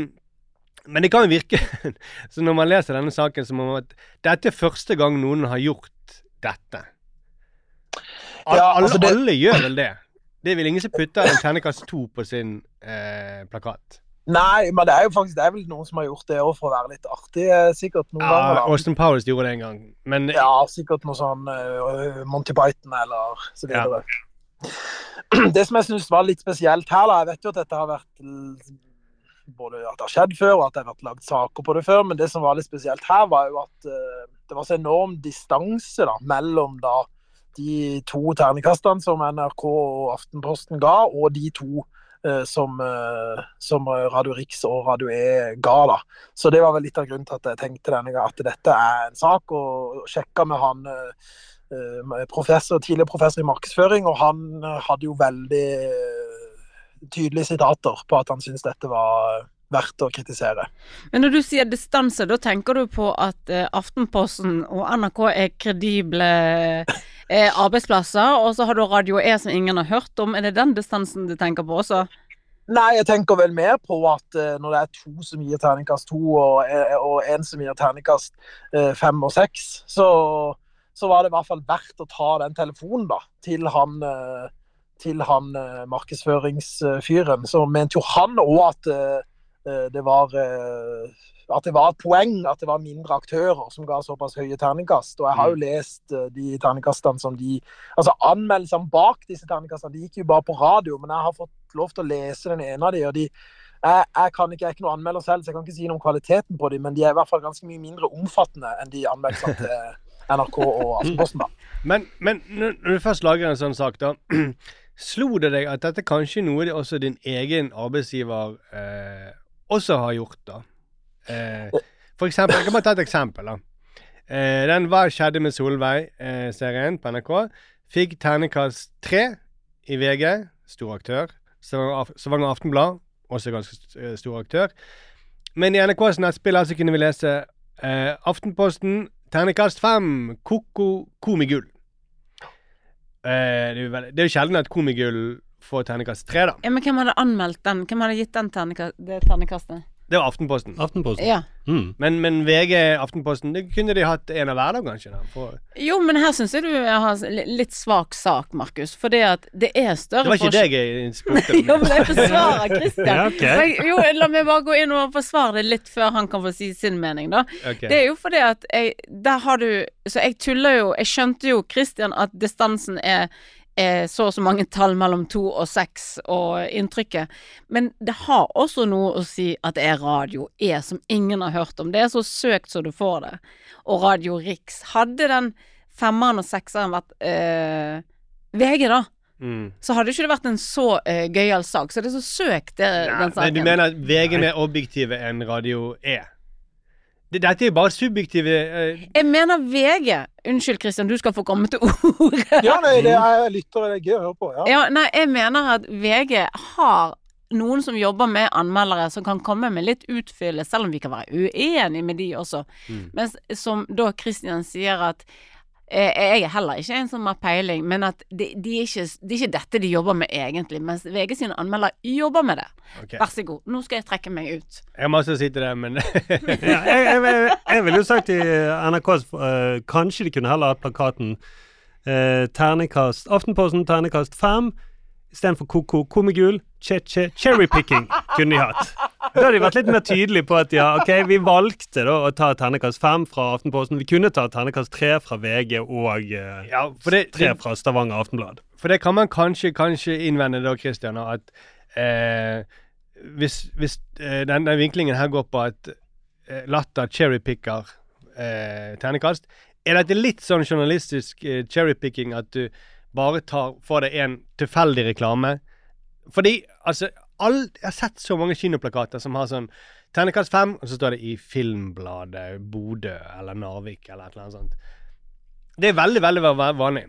men det kan jo virke Så når man leser denne saken, som om at dette er første gang noen har gjort dette. Al- Ja, alle, altså det- alle gjør vel det. Det er vel ingen som putter en terningkast to på sin eh, plakat. Nei, men det er jo faktisk det er vel noen som har gjort det òg for å være litt artig. Sikkert noen. Ja, ganger. Austin Powers gjorde det en gang, men Ja, sikkert noe sånn uh, Monty Python eller så videre. Det som jeg syns var litt spesielt her, da Jeg vet jo at dette har vært både at det har skjedd før, og at det har vært lagd saker på det før, men det som var litt spesielt her, var jo at uh, det var så enorm distanse da, mellom da de to ternekastene som NRK og Aftenposten ga, og de to eh, som, eh, som Radio Rix og Radio E ga. da. Så det var vel litt av grunnen til at jeg tenkte denne gang at dette er en sak, og sjekka med han eh, professor, tidligere professor i markedsføring, og han hadde jo veldig tydelige sitater på at han syntes dette var verdt å kritisere. Men når du sier distanse, da tenker du på at Aftenposten og NRK er kredible eh, arbeidsplasser, og så har du Radio E som ingen har hørt om. Er det den distansen du tenker på også? Nei, jeg tenker vel mer på at eh, når det er to som gir terningkast to, og, én en som gir terningkast eh, fem og seks, så, så var det i hvert fall verdt å ta den telefonen da, til han, eh, til han eh, markedsføringsfyren. Så mente jo han òg at eh, eh, det var eh, at det var et poeng at det var mindre aktører som ga såpass høye terningkast. Og jeg har jo lest eh, de terningkastene som de Altså anmeldelsene bak disse terningkastene, de gikk jo bare på radio, men jeg har fått lov til å lese den ene av de, og de jeg, jeg, kan ikke, jeg er ikke noen anmelder selv, så jeg kan ikke si noe om kvaliteten på dem, men de er i hvert fall ganske mye mindre omfattende enn de anmeldelsene til NRK og Aftenposten. da. Men, men når du først lager en sånn sak, da Slo det deg at dette kanskje er noe også din egen arbeidsgiver eh, også har gjort, da? Eh, for eksempel, Jeg kan bare ta et eksempel. da. Eh, den Hva skjedde med Solveig-serien på NRK fikk ternekast tre i VG, stor aktør. Stavanger var det Aftenblad, også ganske eh, stor aktør. Men i NRKs nettspill så kunne vi lese eh, Aftenposten, ternekast fem, Koko Komigull. Eh, det, er jo sjelden at Komigull får ternekast tre, da. Ja, men hvem hadde anmeldt den? Hvem hadde gitt den ternika det var Aftenposten. Aftenposten. Ja. Men, men VG, Aftenposten, det kunne de hatt en av hver dag, kanskje? da, for... Jo, men her syns jeg du har litt svak sak, Markus. Fordi at det er større Det var ikke forskjell- deg jeg spurte jo, men jeg forsvarer Christian. Ja, okay. Jeg- Jo, la meg bare gå inn og forsvare det litt før han kan få si sin mening, da. Okay. Det er jo fordi at jeg Der har du Så jeg tuller jo Jeg skjønte jo, Christian, at distansen er så og så mange tall mellom to og seks og inntrykket. Men det har også noe å si at det er Radio E som ingen har hørt om. Det er så søkt så du får det. Og Radio Riks. Hadde den femmeren og sekseren vært eh, VG, da, Mm. så hadde ikke det vært en så uh, gøyal sak. Så det er så søkt, det, den saken. Men du mener at VG er mer objektive enn Radio E? Det, dette er jo bare subjektive eh, Jeg mener VG Unnskyld, Kristian, du skal få komme til ordet. Ja, nei, det er lyttere det er gøy å høre på. Ja. Ja, nei, jeg mener at VG har noen som jobber med anmeldere som kan komme med litt utfyllelse, selv om vi kan være uenige med de også. Mm. Men som da Kristian sier at jeg er heller ikke en som har peiling, men at det de er de det er ikke dette de jobber med egentlig, mens VG sine anmelder jobber med det. Okay. Vær så god, nå skal jeg trekke meg ut. Jeg har masse å si til det, men ja, jeg, jeg, jeg, jeg ville jo sagt til NRK uh, Kanskje de kunne heller hatt plakaten uh, Ternekast Aftenposten ternekast fem istedenfor ko-ko komigul che-che cherrypicking kunne de hatt. Da hadde de vært litt mer tydelige på at ja, ok, vi valgte da å ta ternekast fem fra Aftenposten. Vi kunne ta ternekast tre fra VG og eh, for det- tre det- fra Stavanger Aftenblad. For det kan man kanskje, kanskje innvende da, Christian, at eh, hvis, hvis eh, den, den vinklingen her går på at eh, Latter cherrypicker eh, ternekast, er dette litt sånn journalistisk eh, cherrypicking at du bare tar får deg en tilfeldig reklame? Fordi altså all, Jeg har sett så mange kinoplakater som har sånn Ternekast 5, og så står det i Filmbladet Bodø eller Narvik eller et eller annet sånt. Det er veldig, veldig vanlig.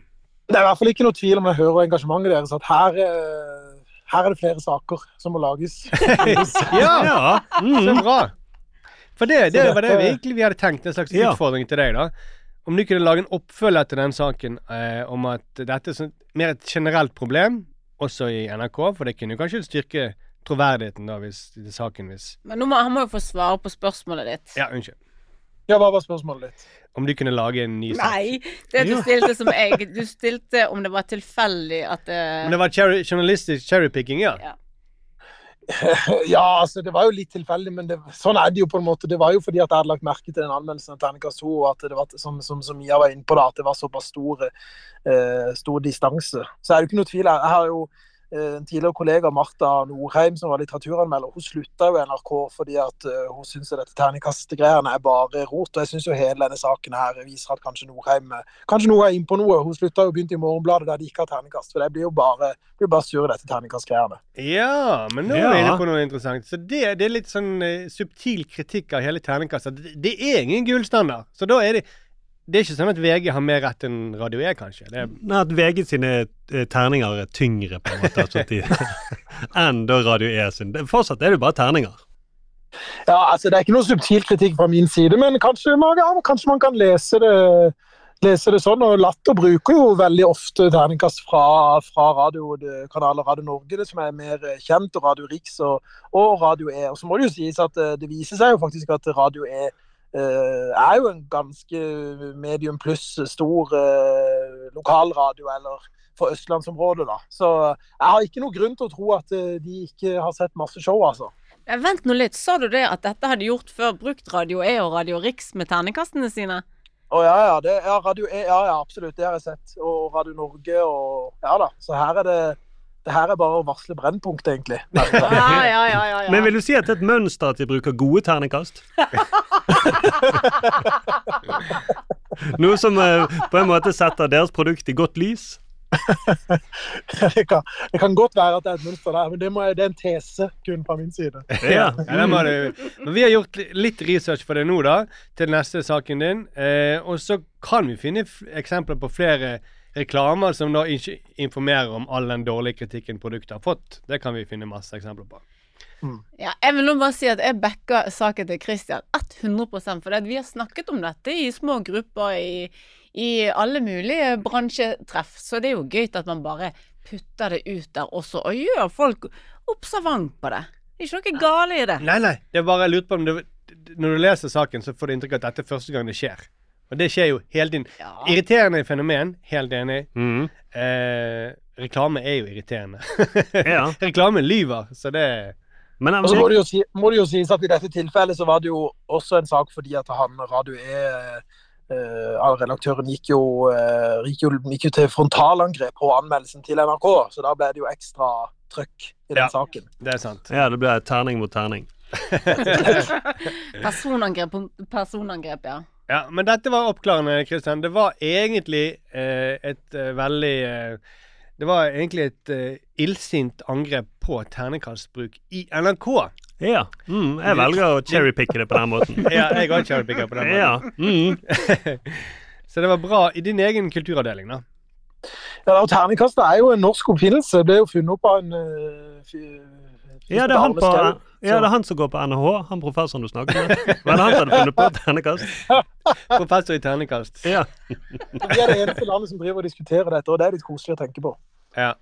Det er i hvert fall ikke noe tvil om jeg hører engasjementet deres, at her, eh, her er det flere saker som må lages. ja, så bra. For det, det var det vi egentlig vi hadde tenkt, en slags Ja. utfordring til deg, da. Om du kunne lage en oppfølger til den saken eh, om at dette er sånn, mer et generelt problem, også i NRK, for det kunne jo kanskje styrke troverdigheten da, hvis, til saken hvis Men nå må, han må jo få svare på spørsmålet ditt. Ja, unnskyld. Ja, hva var spørsmålet ditt? Om du kunne lage en ny sak. Nei, det du stilte som jeg Du stilte om det var tilfeldig at det Om det var cherry, journalistisk cherrypicking, ja. Ja, altså det var jo litt tilfeldig, men det, sånn er det jo på en måte. Det var jo fordi at jeg hadde lagt merke til den anmeldelsen av Terningkast 2, og at det var, som, som, som Mia var inne på, da, at det var såpass stor, eh, stor distanse. Så er det jo ikke noe tvil. Jeg, har jo en tidligere kollega, Marta Norheim, som var litteraturanmelder, hun slutta jo i NRK fordi at eh, hun syns dette terningkastgreiene er bare rot. Og jeg syns jo hele denne saken her viser at kanskje Norheim eh, kanskje noe er innpå noe. Hun slutta jo begynte i Morgenbladet der de ikke har terningkast. For det blir jo bare, blir bare surr, dette terningkastgreiene. Ja, men nå er vi inne på noe interessant. Så det, det er litt sånn eh, subtil kritikk av hele terningkastet. Det, det er ingen gullstandard. Så da er det det er ikke sånn at VG har mer rett enn Radio E, kanskje? Det er, Nei, at VG sine eh, terninger er tyngre, på en måte, altså, de, enn da Radio E sin. Det, fortsatt er det jo bare terninger. Ja, altså Det er ikke noe subtil kritikk fra min side, men kanskje man, ja, kanskje man kan lese det, lese det sånn. og Latter bruker jo veldig ofte terningkast fra, fra radiokanaler Radio Norge, det som er mer kjent, og Radio Riks og, og Radio E. Og så må det jo sies at eh, det viser seg jo faktisk at Radio E eh, er jo en ganske medium pluss stor eh, lokalradio, eller for østlandsområdet, da. Så jeg har ikke noe grunn til å tro at eh, de ikke har sett masse show, altså. Ja, Vent nå litt, sa du det at dette hadde gjort før brukt Radio E og Radio Riks med terningkastene sine? Å ja, ja, det, ja, radio, E, ja, ja, absolutt. Det har jeg sett. Og Radio Norge og Ja da. Så her er det det her er bare å varsle brennpunkt, egentlig. Ja, ja, ja, ja, ja. Men vil du si at det er et mønster at de bruker gode ternekast? Noe som eh, på en måte setter deres produkt i godt lys? det, kan, det kan godt være at det er et mønster der, men det, må jeg, det er en tese kun fra min side. Ja, ja det. Men vi har gjort litt research for det nå, da, til neste saken din. Eh, og så kan vi finne f eksempler på flere reklamer som da ikke informerer om all den dårlige kritikken produktet har fått. Det kan vi finne masse eksempler på. Ja, jeg vil nå bare si at jeg backer saken til Christian 100 for det vi har snakket om dette i små grupper i, i alle mulige bransjetreff. Så det er jo gøy at man bare putter det ut der også, og gjør folk observant på det. Det er ikke noe gale i det. Nei, nei. Det er bare jeg lurte på om det, Når du leser saken, så får du inntrykk av at dette er første gang det skjer. Og det skjer jo hele tiden. Irriterende fenomen. Helt enig. Eh, reklame er jo irriterende. Ja. reklame lyver, så det Men Og så må det, jo si, må det jo sies at i dette tilfellet så var det jo også en sak fordi at han Radio E Uh, Redaktøren gikk jo, uh, gikk, jo, gikk jo til frontalangrep på anmeldelsen til NRK, så da ble det jo ekstra trøkk i den Ja. saken. Det er sant. Ja, det ble terning mot terning. Personangrep personangrep, ja. Ja, men dette var oppklarende, Kristian. Det var egentlig eh, et eh, veldig eh, Det var egentlig et eh, illsint angrep på ternekastbruk i NRK. Ja. Mm, jeg velger å cherrypicke det på den måten. ja, jeg òg cherrypicker på den måten. Ja. Mm. Så det var bra i din egen kulturavdeling, da. Ja, og ternekast er jo en norsk oppfinnelse. Det ble jo funnet opp av en eh, Ja, det er han, på, ja, det er han som går på NHH, han professoren du snakker med. Var det han som hadde funnet på ternekast? Professor i terningkast. Ja. Vi er det eneste landet som driver og diskuterer dette, og det er litt koselig å tenke på. Ja.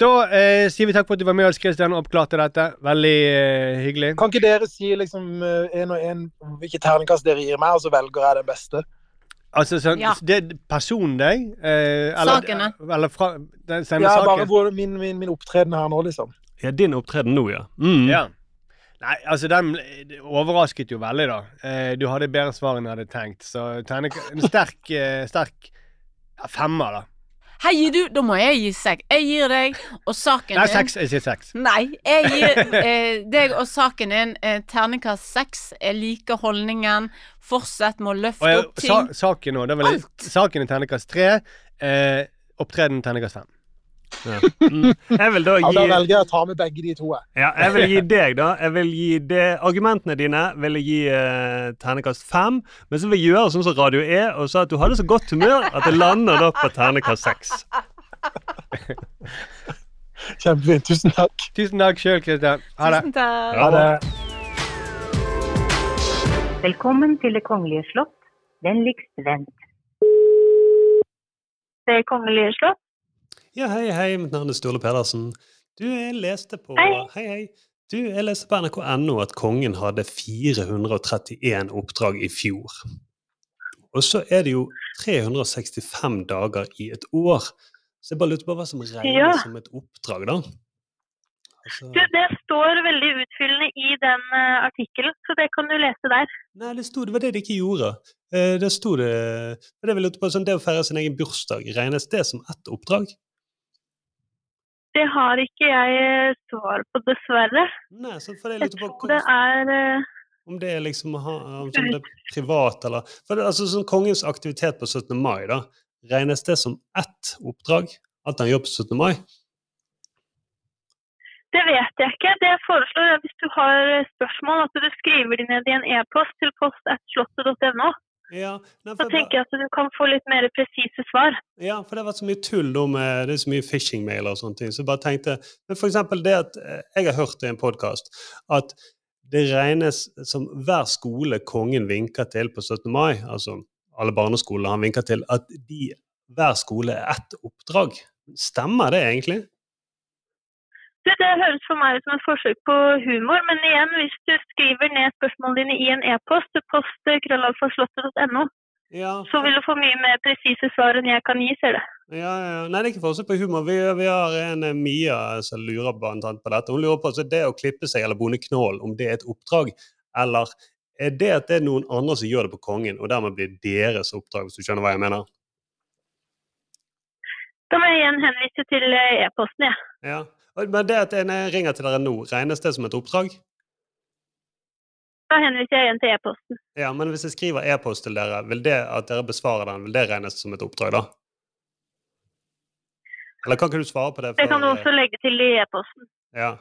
Da eh, sier vi takk for at du var med oss, Kristian, og oppklarte dette. Veldig eh, hyggelig. Kan ikke dere si liksom én og én hvilke terningkast dere gir meg, og så velger jeg den beste? Altså, sånn, Ja. det er personen deg? Eh, eller, Sakene. Eller fra den Ja, saken? bare hvor, min, min, min opptreden her nå, liksom. Ja, din opptreden nå, ja. Mm. Ja. Nei, altså den det overrasket jo veldig, da. Eh, du hadde bedre svar enn jeg hadde tenkt. Så en sterk, eh, sterk ja, femmer, da. Her gir du, da må jeg gi seks. Jeg gir deg og saken din Nei, seks. Jeg sier seks. Nei, jeg gir eh, deg og saken din eh, terningkast seks. Jeg liker holdningen. Fortsett med å løfte jeg, opp sa, ting. saken da vil jeg, saken er terningkast tre. Eh, opptreden terningkast fem. Ja. Mm. Jeg vil da Ja, da velger jeg å ta med begge de to. Ja, jeg vil gi deg, da. Jeg vil gi det, Argumentene dine vil jeg gi uh, ternekast fem. Men så vil jeg gjøre sånn som Radio E, og sa at du hadde så godt humør at det lander da på ternekast seks. Kjempefint. Tusen takk. Tusen takk sjøl, Kristian. Ha det. Tusen takk. Ha det. Velkommen til Det kongelige slott. Vennligst vent. Det kongelige slott? Ja, hei, hei. Mitt navn er Sturle Pedersen. Du, jeg leste på Hei. Hei, hei. Du, jeg leste på nrk.no at kongen hadde 431 oppdrag i fjor. Og så er det jo 365 dager i et år. Så jeg bare lurte på hva som regnes Ja. som et oppdrag, da. Altså, Du, det står veldig utfyllende i den uh, artikkelen, så det kan du lese der. Nei, det sto det var det de ikke gjorde. Uh, det sto det det, på, sånn, det å feire sin egen bursdag, regnes det som ett oppdrag? Det har ikke jeg eh, svar på, dessverre. Nei, så for det Jeg litt på det er eh, Om det er liksom om det er privat eller For det, altså sånn Kongens aktivitet på 17. mai, da, regnes det som ett oppdrag? At han gjør på 17. mai? Det vet jeg ikke. Det jeg foreslår er hvis du har eh, spørsmål, at du skriver de ned i en e-post til post.slottet.no. Ja, Så tenker jeg at du kan få litt mer presise svar. Ja, for det har vært så mye tull med det er så mye phishing-mailer og sånne ting. Så jeg bare tenkte Men for eksempel det at eh, jeg har hørt i en podkast at det regnes som hver skole kongen vinker til på 17. mai, altså alle barneskoler han vinker til, at de, hver skole er ett oppdrag. Stemmer det egentlig? Det, det høres for meg ut som et forsøk på humor, men igjen, hvis du skriver ned spørsmålene dine i en e-post til ja. så vil du få mye mer presise svar enn jeg kan gi, ser du. Ja, ja. Nei, det er ikke forsøk på humor. Vi, vi har en eh, Mia som lurer blant annet på dette. Hun lurer på så det å klippe seg eller bonde knål, om det er et oppdrag, eller er det at det er noen andre som gjør det på kongen, og dermed blir deres oppdrag, hvis du skjønner hva jeg mener? Da må jeg igjen henvise til eh, e-posten, jeg. Ja. Men det at jeg ringer til dere nå, regnes det som et oppdrag? Da henviser jeg igjen til e-posten. Ja, men hvis jeg skriver e-post til dere, vil det at dere besvarer den, vil det regnes som et oppdrag, da? Eller kan ikke du svare på det? Det kan du også legge til i e-posten. eh, Ja.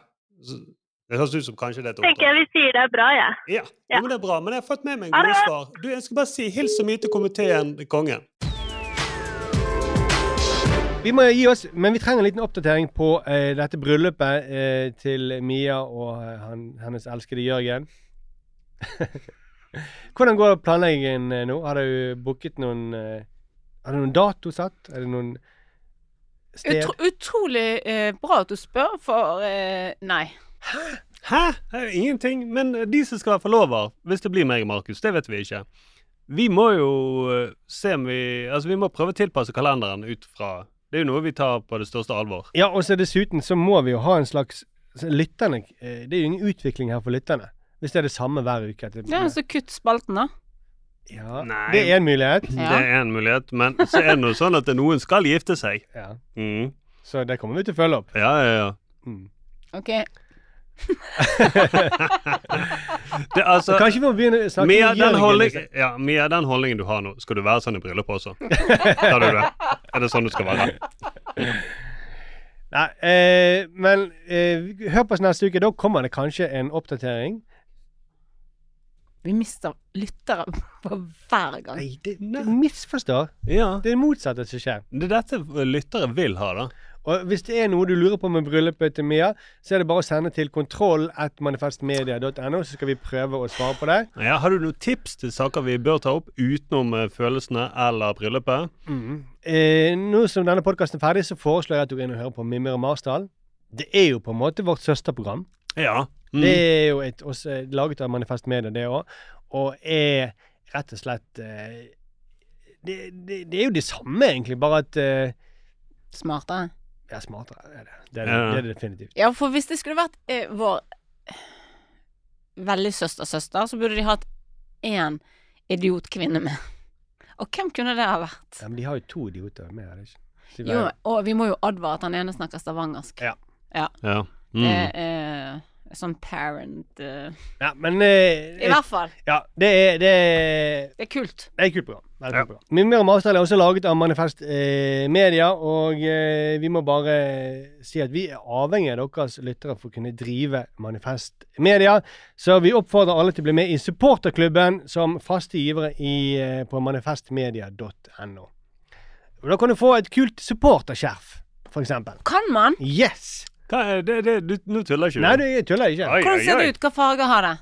Det høres ut som kanskje det er et oppdrag. Tenker jeg vi sier det er bra, jeg. Ja, jo, men det er bra. Men jeg har fått med meg en gode svar. Du, jeg skal bare si hils så mye til komiteen kongen. Vi må gi oss, men vi trenger en liten oppdatering på eh, dette bryllupet eh, til Mia og eh, han, hennes elskede Jørgen. Hvordan går planleggingen eh, nå? Har du booket noen eh, Har du noen dato satt? Er det noen sted? Utro, utrolig eh, bra at du spør, for nei. Hæ? Hæ? er ingenting. Men de som skal være forlover, hvis det blir meg og Markus, det vet vi ikke. Vi må jo se om vi Altså, vi må prøve å tilpasse kalenderen ut fra Det er jo noe vi tar på det største alvor. Ja, og så dessuten så må vi jo ha en slags Lytterne eh, Det er jo ingen utvikling her for lytterne. Hvis det er det samme hver uke. Det, Ja, så kutt spalten, da. ja, Nei. det er en mulighet. Det er en mulighet, men så er det noe sånn at noen skal gifte seg. Ja. Mm. Så det kommer vi til å følge opp. Ja, ja, ja. OK. Det, altså, Kanskje vi må begynne å snakke med den Jørgen, holdning, liksom. ja, Med den holdningen du har nå, skal du være sånn i bryllup også? Tar du det? Er det sånn du skal være? Nei, eh, men eh, hør på oss neste uke. Da kommer det kanskje en oppdatering. Vi mister lyttere på hver gang. Nei, det, det misforstår. Ja. Det er det motsatte som skjer. Det er dette lyttere vil ha, da. Og hvis det er noe du lurer på med bryllupet til Mia, så er det bare å sende til kontroll.manifestmedia.no, så skal vi prøve å svare på det. Ja, har du noen tips til saker vi bør ta opp utenom eh, følelsene eller bryllupet? Mm. Eh, nå som denne podkasten er ferdig, så foreslår jeg at du går inn og hører på Mimir og Marsdal. Det er jo på en måte vårt søsterprogram. Ja. Mm. Det er jo et, også, laget av Manifest Media, det òg. Og er rett og slett eh, det, det, det er jo det samme, egentlig, bare at eh, Smartere. Ja, smartere er det. Det er det, det, er det definitivt. Ja, for hvis det skulle vært eh, vår veldig søster-søster, så burde de hatt én idiotkvinne med. Og hvem kunne det ha vært? Ja, men de har jo to idioter med, er det ikke? Så Jo, og vi må jo advare at han ene snakker stavangersk. Ja. Ja. Ja. Det Mm. er sånn parent eh, Ja, men eh, I hvert fall. Ja, det er Det er, Det er kult. det er et kult program. Program. Mimir og Marsdal er også laget av Manifest eh, Media, og eh, vi må bare si at vi er avhengig av deres lyttere for å kunne drive Manifest Media. Så vi oppfordrer alle til å bli med i supporterklubben som faste givere i, eh, på manifestmedia.no. Da kan du få et kult supporterskjerf, eksempel. Kan man? Yes! Hva er det, det, du, nå tuller ikke du? Nei, du jeg tuller ikke. Oi, Hvordan ser oi, oi. det ut? Hva farger har det?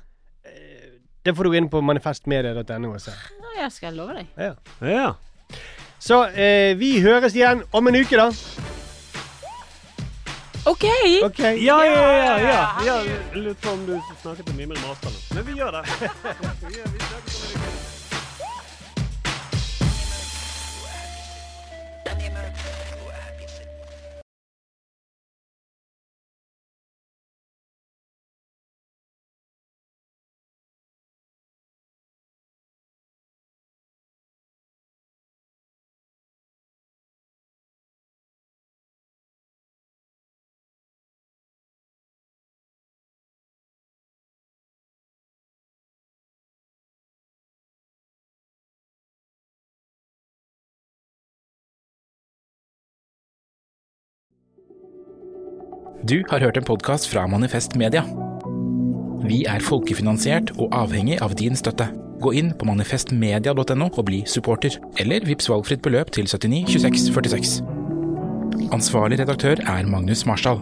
Det får du inn på manifestmedia.no. Ja, jeg skal love deg. Ja. Ja. Så eh, vi høres igjen om en uke, da. OK! Ok. Ja, ja, ja. ja, ja. Lurte på om du snakket om Mimre Marsdal. Men vi gjør det. vi snakkes om en uke. Du har hørt en podkast fra Manifest Media. Vi er folkefinansiert og avhengig av din støtte. Gå inn på manifestmedia.no og bli supporter, eller vips valgfritt beløp til 79 26 46. Ansvarlig redaktør er Magnus Marsdal.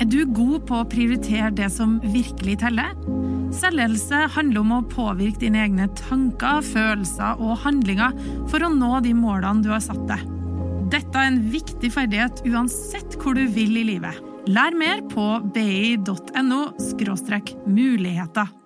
Er du god på å prioritere det som virkelig teller? Selvledelse handler om å påvirke dine egne tanker, følelser og handlinger for å nå de målene du har satt deg. Dette er en viktig ferdighet uansett hvor du vil i livet. Lær mer på bi.no muligheter.